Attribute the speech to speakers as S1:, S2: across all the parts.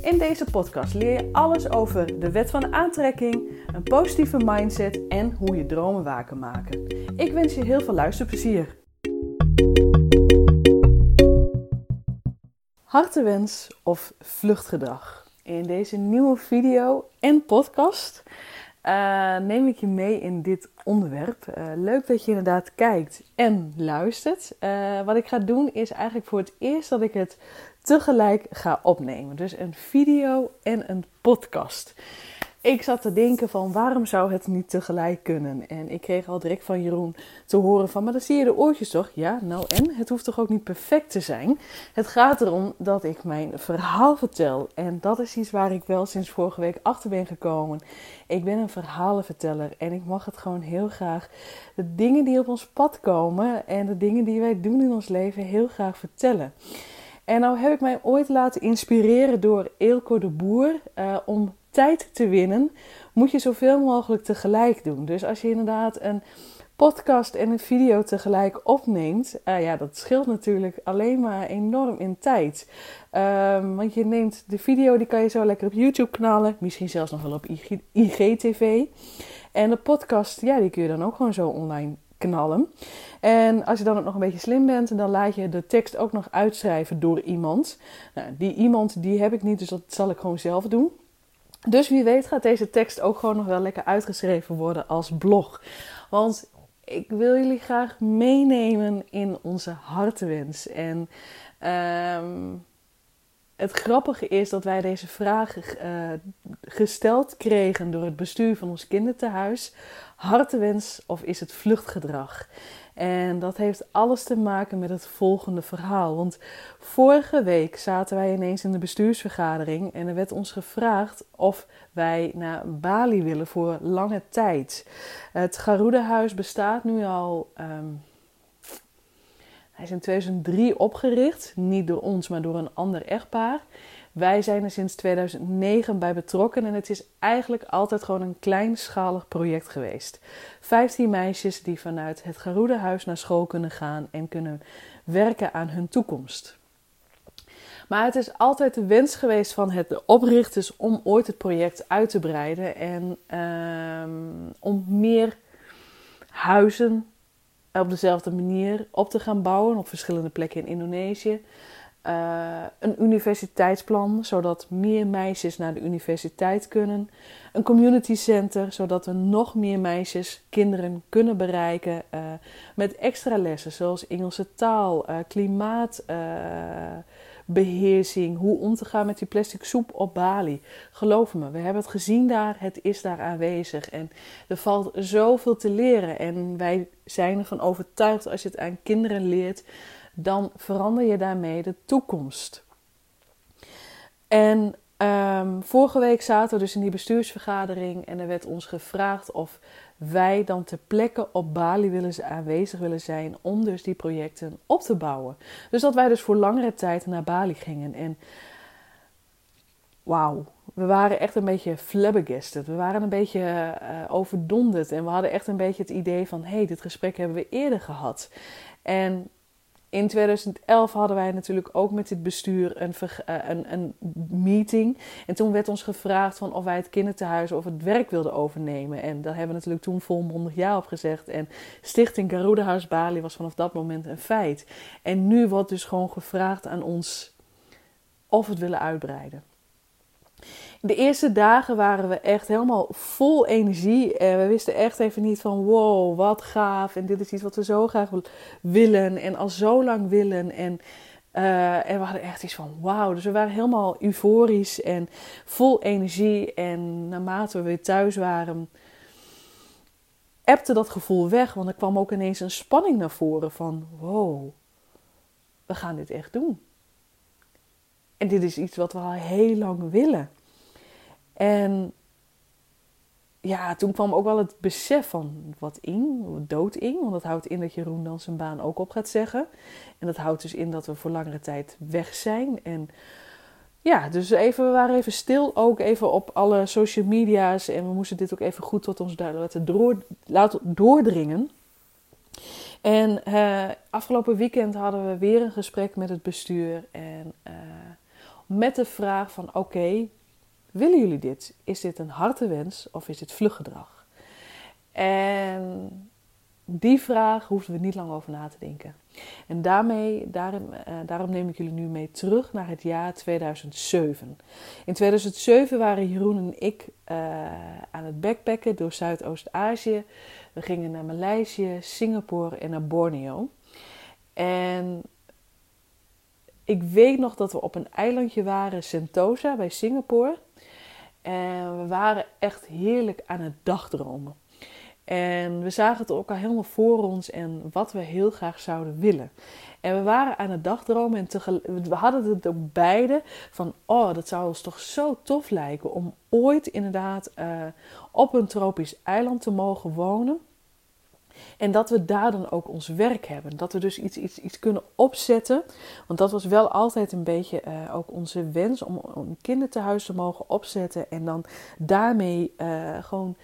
S1: In deze podcast leer je alles over de wet van aantrekking, een positieve mindset en hoe je dromen waar kan maken. Ik wens je heel veel luisterplezier. Hartewens of vluchtgedrag. In deze nieuwe video en podcast uh, neem ik je mee in dit onderwerp. Uh, leuk dat je inderdaad kijkt en luistert. Uh, wat ik ga doen is eigenlijk voor het eerst dat ik het tegelijk ga opnemen. Dus een video en een podcast. Ik zat te denken van waarom zou het niet tegelijk kunnen? En ik kreeg al direct van Jeroen te horen van, maar dan zie je de oortjes toch? Ja, nou en? Het hoeft toch ook niet perfect te zijn? Het gaat erom dat ik mijn verhaal vertel. En dat is iets waar ik wel sinds vorige week achter ben gekomen. Ik ben een verhalenverteller en ik mag het gewoon heel graag de dingen die op ons pad komen en de dingen die wij doen in ons leven heel graag vertellen. En nou heb ik mij ooit laten inspireren door Eelco de Boer uh, om tijd te winnen, moet je zoveel mogelijk tegelijk doen. Dus als je inderdaad een podcast en een video tegelijk opneemt, uh, ja, dat scheelt natuurlijk alleen maar enorm in tijd. Um, want je neemt de video, die kan je zo lekker op YouTube knallen, misschien zelfs nog wel op IG, IGTV. En de podcast, ja, die kun je dan ook gewoon zo online knallen. En als je dan ook nog een beetje slim bent, dan laat je de tekst ook nog uitschrijven door iemand. Nou, die iemand die heb ik niet, dus dat zal ik gewoon zelf doen. Dus wie weet gaat deze tekst ook gewoon nog wel lekker uitgeschreven worden als blog. Want ik wil jullie graag meenemen in onze hartenwens. En um, het grappige is dat wij deze vraag uh, gesteld kregen door het bestuur van ons kinderthuis. Hartenwens of is het vluchtgedrag? En dat heeft alles te maken met het volgende verhaal. Want vorige week zaten wij ineens in de bestuursvergadering en er werd ons gevraagd of wij naar Bali willen voor lange tijd. Het Garuda-huis bestaat nu al. Um, hij is in 2003 opgericht, niet door ons, maar door een ander echtpaar. Wij zijn er sinds 2009 bij betrokken en het is eigenlijk altijd gewoon een kleinschalig project geweest. 15 meisjes die vanuit het Garuda-huis naar school kunnen gaan en kunnen werken aan hun toekomst. Maar het is altijd de wens geweest van het, de oprichters om ooit het project uit te breiden en um, om meer huizen op dezelfde manier op te gaan bouwen op verschillende plekken in Indonesië. Uh, een universiteitsplan, zodat meer meisjes naar de universiteit kunnen. Een community center, zodat we nog meer meisjes, kinderen kunnen bereiken uh, met extra lessen, zoals Engelse taal, uh, klimaatbeheersing, hoe om te gaan met die plastic soep op Bali. Geloof me, we hebben het gezien daar, het is daar aanwezig en er valt zoveel te leren. En wij zijn ervan overtuigd als je het aan kinderen leert dan verander je daarmee de toekomst. En um, vorige week zaten we dus in die bestuursvergadering en er werd ons gevraagd of wij dan ter plekke op Bali willen, aanwezig willen zijn om dus die projecten op te bouwen. Dus dat wij dus voor langere tijd naar Bali gingen. En wauw, we waren echt een beetje flabbergasted. We waren een beetje uh, overdonderd en we hadden echt een beetje het idee van... hé, hey, dit gesprek hebben we eerder gehad. En in 2011 hadden wij natuurlijk ook met dit bestuur een, eh, een, een, meeting. En toen werd ons gevraagd van of wij het kinderthuis of het werk wilden overnemen. En daar hebben we natuurlijk toen volmondig ja op gezegd. En Stichting Garuda Bali was vanaf dat moment een feit. En nu wordt dus gewoon gevraagd aan ons of we het willen uitbreiden. De eerste dagen waren we echt helemaal vol energie. En we wisten echt even niet van wow, wat gaaf. En dit is iets wat we zo graag willen. En al zo lang willen. En, uh, en we hadden echt iets van wauw. Dus we waren helemaal euforisch en vol energie. En naarmate we weer thuis waren, ebte dat gevoel weg. Want er kwam ook ineens een spanning naar voren van wow, we gaan dit echt doen. En dit is iets wat we al heel lang willen. En ja, toen kwam ook wel het besef van wat in, dood in. Want dat houdt in dat Jeroen dan zijn baan ook op gaat zeggen. En dat houdt dus in dat we voor langere tijd weg zijn. En ja, dus even, we waren even stil ook even op alle social media's. En we moesten dit ook even goed tot ons laten, laten doordringen. En uh, afgelopen weekend hadden we weer een gesprek met het bestuur. En uh, met de vraag van oké, willen jullie dit? Is dit een harte wens of is dit vluggedrag? En die vraag hoefden we niet lang over na te denken. En daarmee, daarom, uh, daarom neem ik jullie nu mee terug naar het jaar 2007. In 2007 waren Jeroen en ik uh, aan het backpacken door Zuidoost-Azië. We gingen naar Maleisië, Singapore en naar Borneo. En ik weet nog dat we op een eilandje waren, Sentosa, bij Singapore. En we waren echt heerlijk aan het dagdromen. En we zagen het ook al helemaal voor ons en wat we heel graag zouden willen. En we waren aan het dagdromen en we hadden het ook beide van... oh, dat zou ons toch zo tof lijken om ooit inderdaad uh, op een tropisch eiland te mogen wonen. En dat we daar dan ook ons werk hebben. Dat we dus iets, iets, iets kunnen opzetten. Want dat was wel altijd een beetje uh, ook onze wens om een kinderthuis te mogen opzetten. En dan daarmee uh, gewoon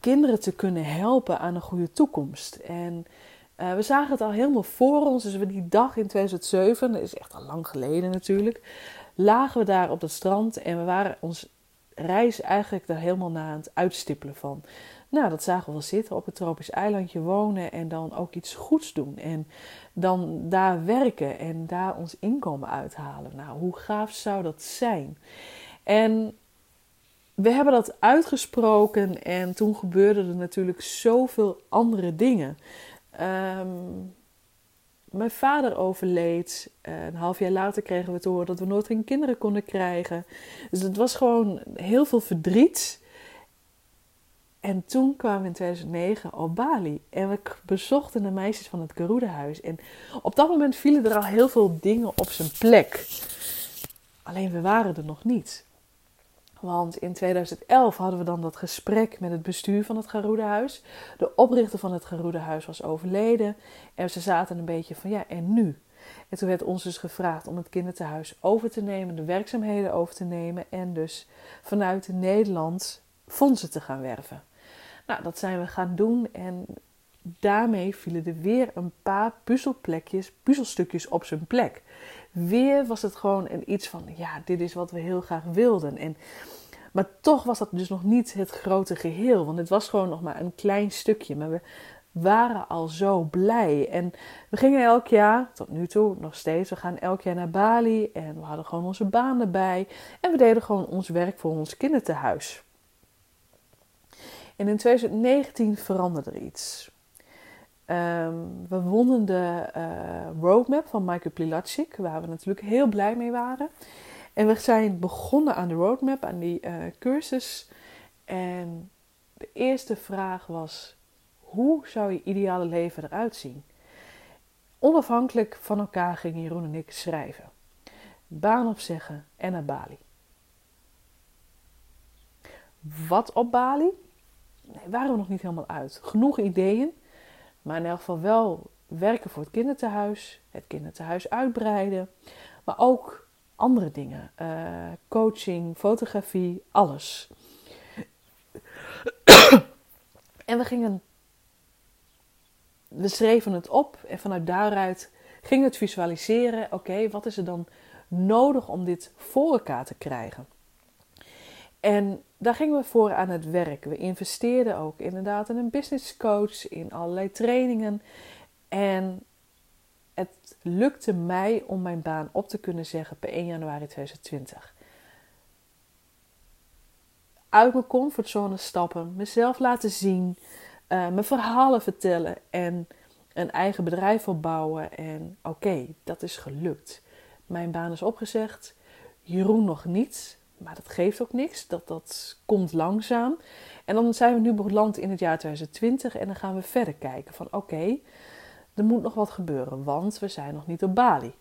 S1: kinderen te kunnen helpen aan een goede toekomst. En uh, we zagen het al helemaal voor ons. Dus we die dag in 2007, dat is echt al lang geleden natuurlijk, lagen we daar op het strand en we waren ons reis eigenlijk daar helemaal naar aan het uitstippelen van. Nou, dat zagen we wel zitten op het tropisch eilandje wonen en dan ook iets goeds doen. En dan daar werken en daar ons inkomen uithalen. Nou, hoe gaaf zou dat zijn? En we hebben dat uitgesproken en toen gebeurden er natuurlijk zoveel andere dingen. Um, mijn vader overleed. Een half jaar later kregen we te horen dat we nooit geen kinderen konden krijgen. Dus het was gewoon heel veel verdriet. En toen kwamen we in 2009 op Bali. En we bezochten de meisjes van het Garuda-huis. En op dat moment vielen er al heel veel dingen op zijn plek. Alleen we waren er nog niet. Want in 2011 hadden we dan dat gesprek met het bestuur van het Garuda-huis. De oprichter van het Garuda-huis was overleden. En ze zaten een beetje van ja, en nu? En toen werd ons dus gevraagd om het kinderthuis over te nemen, de werkzaamheden over te nemen. En dus vanuit Nederland fondsen te gaan werven. Nou, dat zijn we gaan doen en daarmee vielen er weer een paar puzzelplekjes, puzzelstukjes op zijn plek. Weer was het gewoon een iets van, ja, dit is wat we heel graag wilden. En, maar toch was dat dus nog niet het grote geheel, want het was gewoon nog maar een klein stukje. Maar we waren al zo blij. En we gingen elk jaar, tot nu toe nog steeds, we gaan elk jaar naar Bali en we hadden gewoon onze baan erbij. En we deden gewoon ons werk voor ons kinderthuis. En in 2019 veranderde er iets. Um, we wonnen de uh, roadmap van Michael Plilacic, waar we natuurlijk heel blij mee waren. En we zijn begonnen aan de roadmap, aan die uh, cursus. En de eerste vraag was: hoe zou je ideale leven eruit zien? Onafhankelijk van elkaar gingen Jeroen en ik schrijven. Baan opzeggen en naar Bali. Wat op Bali? Nee, waren we nog niet helemaal uit. Genoeg ideeën, maar in elk geval wel werken voor het kinderthuis, het kinderthuis uitbreiden, maar ook andere dingen. Uh, coaching, fotografie, alles. en we gingen, we schreven het op en vanuit daaruit gingen we het visualiseren. Oké, wat is er dan nodig om dit voor elkaar te krijgen? En daar gingen we voor aan het werk. We investeerden ook inderdaad in een business coach, in allerlei trainingen. En het lukte mij om mijn baan op te kunnen zeggen per 1 januari 2020. Uit mijn comfortzone stappen, mezelf laten zien, uh, mijn verhalen vertellen en een eigen bedrijf opbouwen. En oké, dat is gelukt. Mijn baan is opgezegd. Jeroen nog niet. Maar dat geeft ook niks. Dat, dat komt langzaam. En dan zijn we nu beland in het jaar 2020 en dan gaan we verder kijken van oké, er moet nog wat gebeuren, want we zijn nog niet op Bali.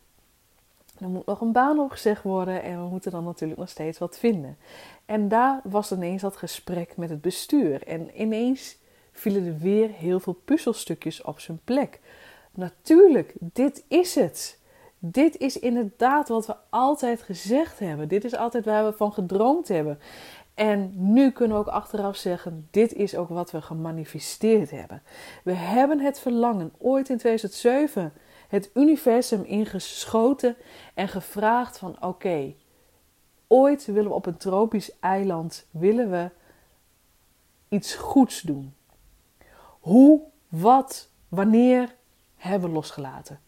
S1: Er moet nog een baan opgezegd worden en we moeten dan natuurlijk nog steeds wat vinden. En daar was ineens dat gesprek met het bestuur. En ineens vielen er weer heel veel puzzelstukjes op zijn plek. Natuurlijk, dit is het. Dit is inderdaad wat we altijd gezegd hebben. Dit is altijd waar we van gedroomd hebben. En nu kunnen we ook achteraf zeggen: dit is ook wat we gemanifesteerd hebben. We hebben het verlangen ooit in 2007 het universum ingeschoten en gevraagd van oké, ooit willen we op een tropisch eiland willen we iets goeds doen. Hoe, wat, wanneer hebben we losgelaten?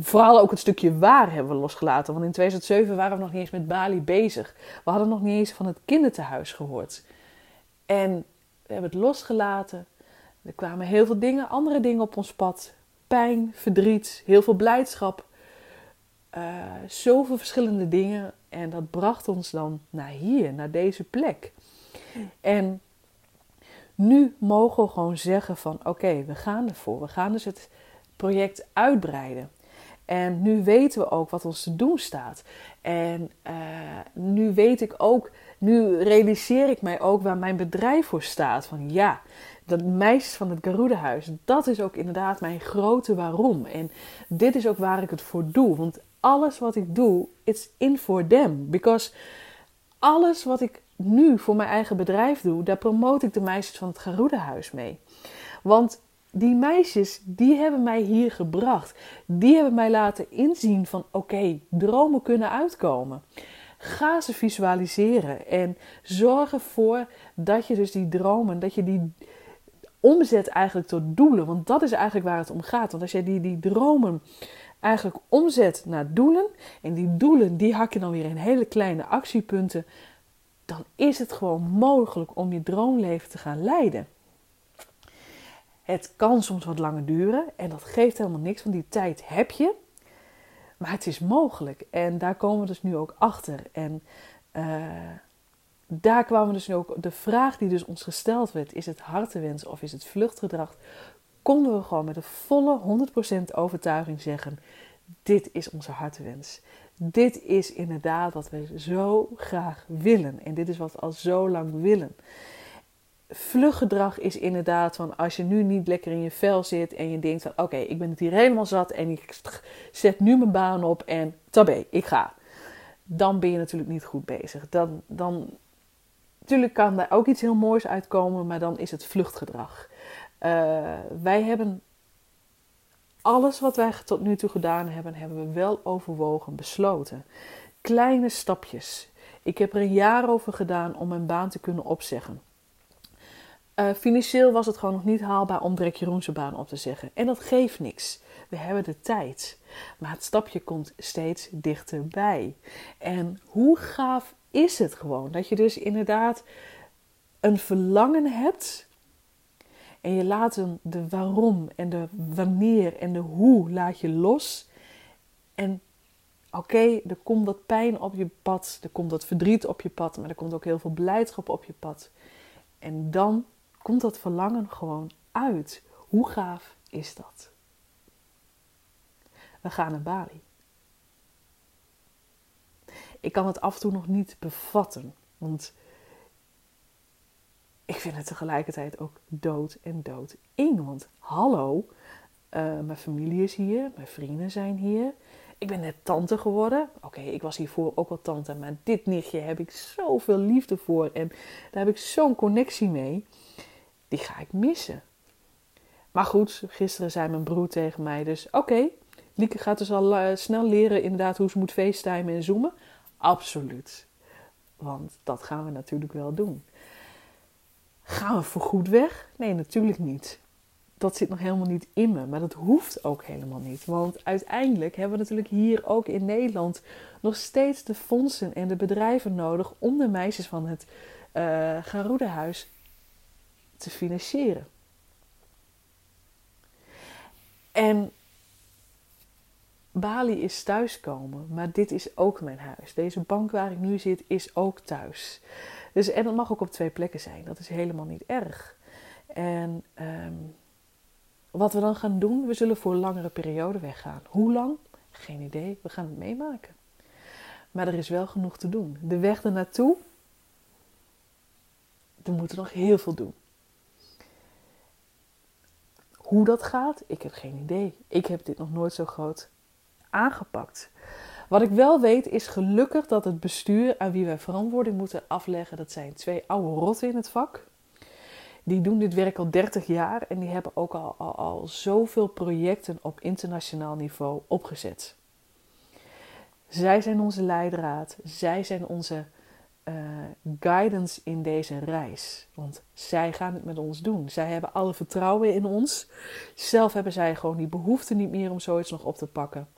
S1: Vooral ook het stukje waar hebben we losgelaten. Want in 2007 waren we nog niet eens met Bali bezig. We hadden nog niet eens van het kinderthuis gehoord. En we hebben het losgelaten. Er kwamen heel veel dingen, andere dingen op ons pad. Pijn, verdriet, heel veel blijdschap. Uh, zoveel verschillende dingen. En dat bracht ons dan naar hier, naar deze plek. En nu mogen we gewoon zeggen van oké, we gaan ervoor. We gaan dus het project uitbreiden. En nu weten we ook wat ons te doen staat. En uh, nu weet ik ook, nu realiseer ik mij ook waar mijn bedrijf voor staat. Van ja, dat meisjes van het Garuda-huis, dat is ook inderdaad mijn grote waarom. En dit is ook waar ik het voor doe. Want alles wat ik doe, it's in for them. Because alles wat ik nu voor mijn eigen bedrijf doe, daar promote ik de meisjes van het Garuda-huis mee. Want die meisjes, die hebben mij hier gebracht. Die hebben mij laten inzien van oké, dromen kunnen uitkomen. Ga ze visualiseren en zorg ervoor dat je dus die dromen, dat je die omzet eigenlijk tot doelen. Want dat is eigenlijk waar het om gaat. Want als jij die, die dromen eigenlijk omzet naar doelen en die doelen die hak je dan weer in hele kleine actiepunten, dan is het gewoon mogelijk om je droomleven te gaan leiden. Het kan soms wat langer duren en dat geeft helemaal niks, want die tijd heb je. Maar het is mogelijk en daar komen we dus nu ook achter. En uh, daar kwamen dus nu ook, de vraag die dus ons gesteld werd, is het hartewens of is het vluchtgedrag? Konden we gewoon met een volle 100% overtuiging zeggen, dit is onze hartewens. Dit is inderdaad wat we zo graag willen. En dit is wat we al zo lang willen vluggedrag is inderdaad van als je nu niet lekker in je vel zit en je denkt van oké, ik ben het hier helemaal zat en ik zet nu mijn baan op en tabé, ik ga. Dan ben je natuurlijk niet goed bezig. Dan, dan, natuurlijk kan daar ook iets heel moois uitkomen, maar dan is het vluchtgedrag. Uh, wij hebben alles wat wij tot nu toe gedaan hebben, hebben we wel overwogen, besloten. Kleine stapjes. Ik heb er een jaar over gedaan om mijn baan te kunnen opzeggen. Uh, financieel was het gewoon nog niet haalbaar om Drek Jeroense baan op te zeggen. En dat geeft niks. We hebben de tijd. Maar het stapje komt steeds dichterbij. En hoe gaaf is het gewoon dat je dus inderdaad een verlangen hebt. En je laat hem de waarom en de wanneer en de hoe laat je los. En oké, er komt wat pijn op je pad, er komt wat verdriet op je pad, maar er komt ook heel veel blijdschap op je pad. En dan komt dat verlangen gewoon uit. Hoe gaaf is dat? We gaan naar Bali. Ik kan het af en toe nog niet bevatten, want ik vind het tegelijkertijd ook dood en dood eng. Want hallo, uh, mijn familie is hier, mijn vrienden zijn hier. Ik ben net tante geworden. Oké, ik was hiervoor ook wel tante, maar dit nichtje heb ik zoveel liefde voor en daar heb ik zo'n connectie mee die ga ik missen. Maar goed, gisteren zei mijn broer tegen mij dus... Oké, Lieke gaat dus al uh, snel leren inderdaad hoe ze moet facetimen en zoomen. Absoluut. Want dat gaan we natuurlijk wel doen. Gaan we voor goed weg? Nee, natuurlijk niet. Dat zit nog helemaal niet in me. Maar dat hoeft ook helemaal niet. Want uiteindelijk hebben we natuurlijk hier ook in Nederland nog steeds de fondsen en de bedrijven nodig om de meisjes van het uh, Garudehuis te financieren. En Bali is thuiskomen, maar dit is ook mijn huis. Deze bank waar ik nu zit is ook thuis. Dus, en dat mag ook op twee plekken zijn. Dat is helemaal niet erg. En um, wat we dan gaan doen, we zullen voor een langere periode weggaan. Hoe lang? Geen idee. We gaan het meemaken. Maar er is wel genoeg te doen. De weg ernaartoe, we moeten nog heel veel doen. Hoe dat gaat, ik heb geen idee. Ik heb dit nog nooit zo groot aangepakt. Wat ik wel weet is gelukkig dat het bestuur aan wie wij verantwoording moeten afleggen, dat zijn twee oude rotten in het vak. Die doen dit werk al 30 jaar en die hebben ook al, al, al zoveel projecten op internationaal niveau opgezet. Zij zijn onze leidraad, zij zijn onze uh, guidance in deze reis. Want zij gaan het met ons doen. Zij hebben alle vertrouwen in ons. Zelf hebben zij gewoon die behoefte niet meer om zoiets nog op te pakken.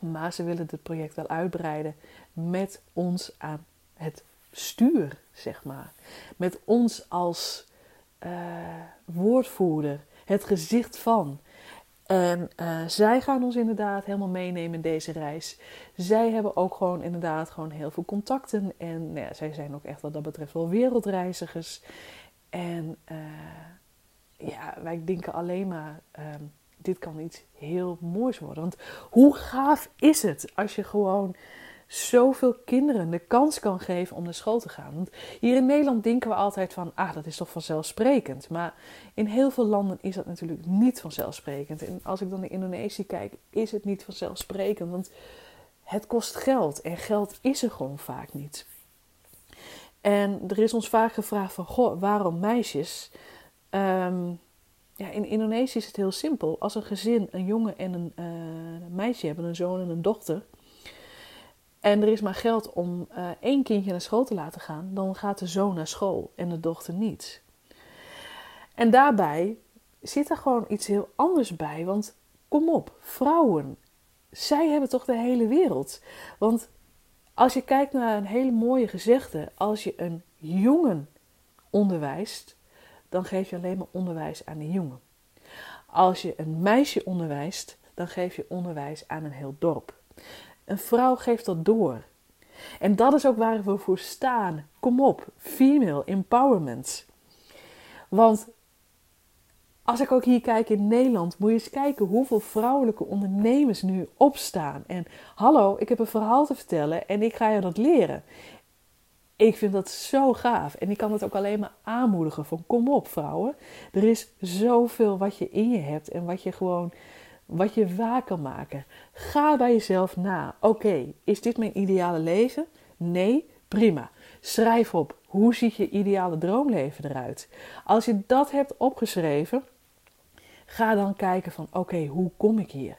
S1: Maar ze willen het project wel uitbreiden met ons aan het stuur, zeg maar. Met ons als uh, woordvoerder, het gezicht van. En uh, zij gaan ons inderdaad helemaal meenemen in deze reis. Zij hebben ook gewoon inderdaad gewoon heel veel contacten. En nou ja, zij zijn ook echt wat dat betreft wel wereldreizigers. En uh, ja, wij denken alleen maar, um, dit kan iets heel moois worden. Want hoe gaaf is het als je gewoon zoveel kinderen de kans kan geven om naar school te gaan. Hier in Nederland denken we altijd van, ah, dat is toch vanzelfsprekend. Maar in heel veel landen is dat natuurlijk niet vanzelfsprekend. En als ik dan naar Indonesië kijk, is het niet vanzelfsprekend. Want het kost geld en geld is er gewoon vaak niet. En er is ons vaak gevraagd van, goh, waarom meisjes? Um, ja, in Indonesië is het heel simpel. Als een gezin een jongen en een uh, meisje hebben, een zoon en een dochter en er is maar geld om uh, één kindje naar school te laten gaan, dan gaat de zoon naar school en de dochter niet. En daarbij zit er gewoon iets heel anders bij. Want kom op, vrouwen, zij hebben toch de hele wereld. Want als je kijkt naar een hele mooie gezegde, als je een jongen onderwijst, dan geef je alleen maar onderwijs aan een jongen. Als je een meisje onderwijst, dan geef je onderwijs aan een heel dorp. Een vrouw geeft dat door. En dat is ook waar we voor staan. Kom op, female empowerment. Want als ik ook hier kijk in Nederland, moet je eens kijken hoeveel vrouwelijke ondernemers nu opstaan. En hallo, ik heb een verhaal te vertellen en ik ga je dat leren. Ik vind dat zo gaaf en ik kan het ook alleen maar aanmoedigen van kom op vrouwen. Er is zoveel wat je in je hebt en wat je gewoon wat je waar kan maken. Ga bij jezelf na. Oké, is dit mijn ideale leven? Nee, prima. Schrijf op. Hoe ziet je ideale droomleven eruit? Als je dat hebt opgeschreven, ga dan kijken van oké, hoe kom ik hier?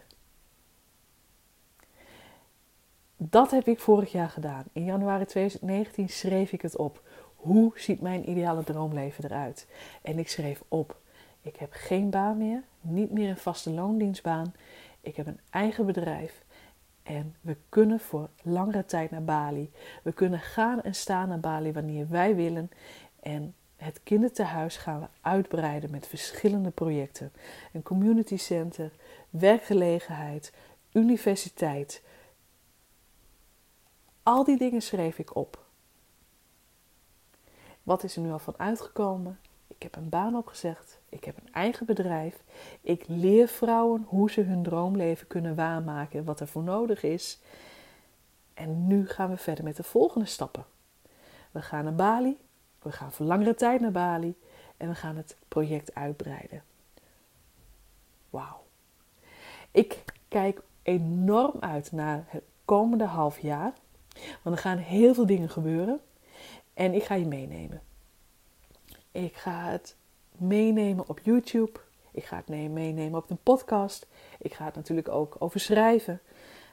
S1: Dat heb ik vorig jaar gedaan. In januari 2019 schreef ik het op. Hoe ziet mijn ideale droomleven eruit? En ik schreef op ik heb geen baan meer, niet meer een vaste loondienstbaan. Ik heb een eigen bedrijf en we kunnen voor langere tijd naar Bali. We kunnen gaan en staan naar Bali wanneer wij willen. En het kinderthuis gaan we uitbreiden met verschillende projecten. Een community center, werkgelegenheid, universiteit. Al die dingen schreef ik op. Wat is er nu al van uitgekomen? Ik heb een baan opgezegd. Ik heb een eigen bedrijf. Ik leer vrouwen hoe ze hun droomleven kunnen waarmaken, wat er voor nodig is. En nu gaan we verder met de volgende stappen. We gaan naar Bali. We gaan voor langere tijd naar Bali. En we gaan het project uitbreiden. Wauw. Ik kijk enorm uit naar het komende half jaar. Want er gaan heel veel dingen gebeuren. En ik ga je meenemen. Ik ga het meenemen op YouTube. Ik ga het meenemen op een podcast. Ik ga het natuurlijk ook over schrijven.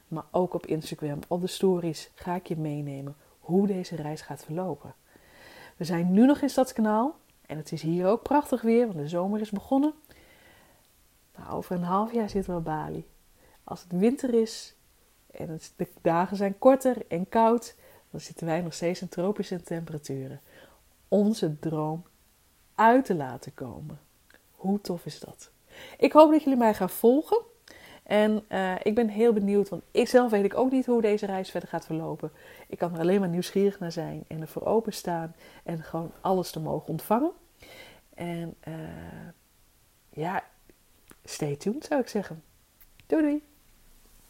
S1: Maar ook op Instagram, op de stories, ga ik je meenemen hoe deze reis gaat verlopen. We zijn nu nog in Stadskanaal. En het is hier ook prachtig weer, want de zomer is begonnen. Nou, over een half jaar zitten we op Bali. Als het winter is en de dagen zijn korter en koud, dan zitten wij nog steeds in tropische temperaturen. Onze droom uit te laten komen. Hoe tof is dat? Ik hoop dat jullie mij gaan volgen. En uh, ik ben heel benieuwd, want ik zelf weet ik ook niet hoe deze reis verder gaat verlopen. Ik kan er alleen maar nieuwsgierig naar zijn en ervoor openstaan en gewoon alles te mogen ontvangen. En uh, ja, stay tuned zou ik zeggen. Doei doei!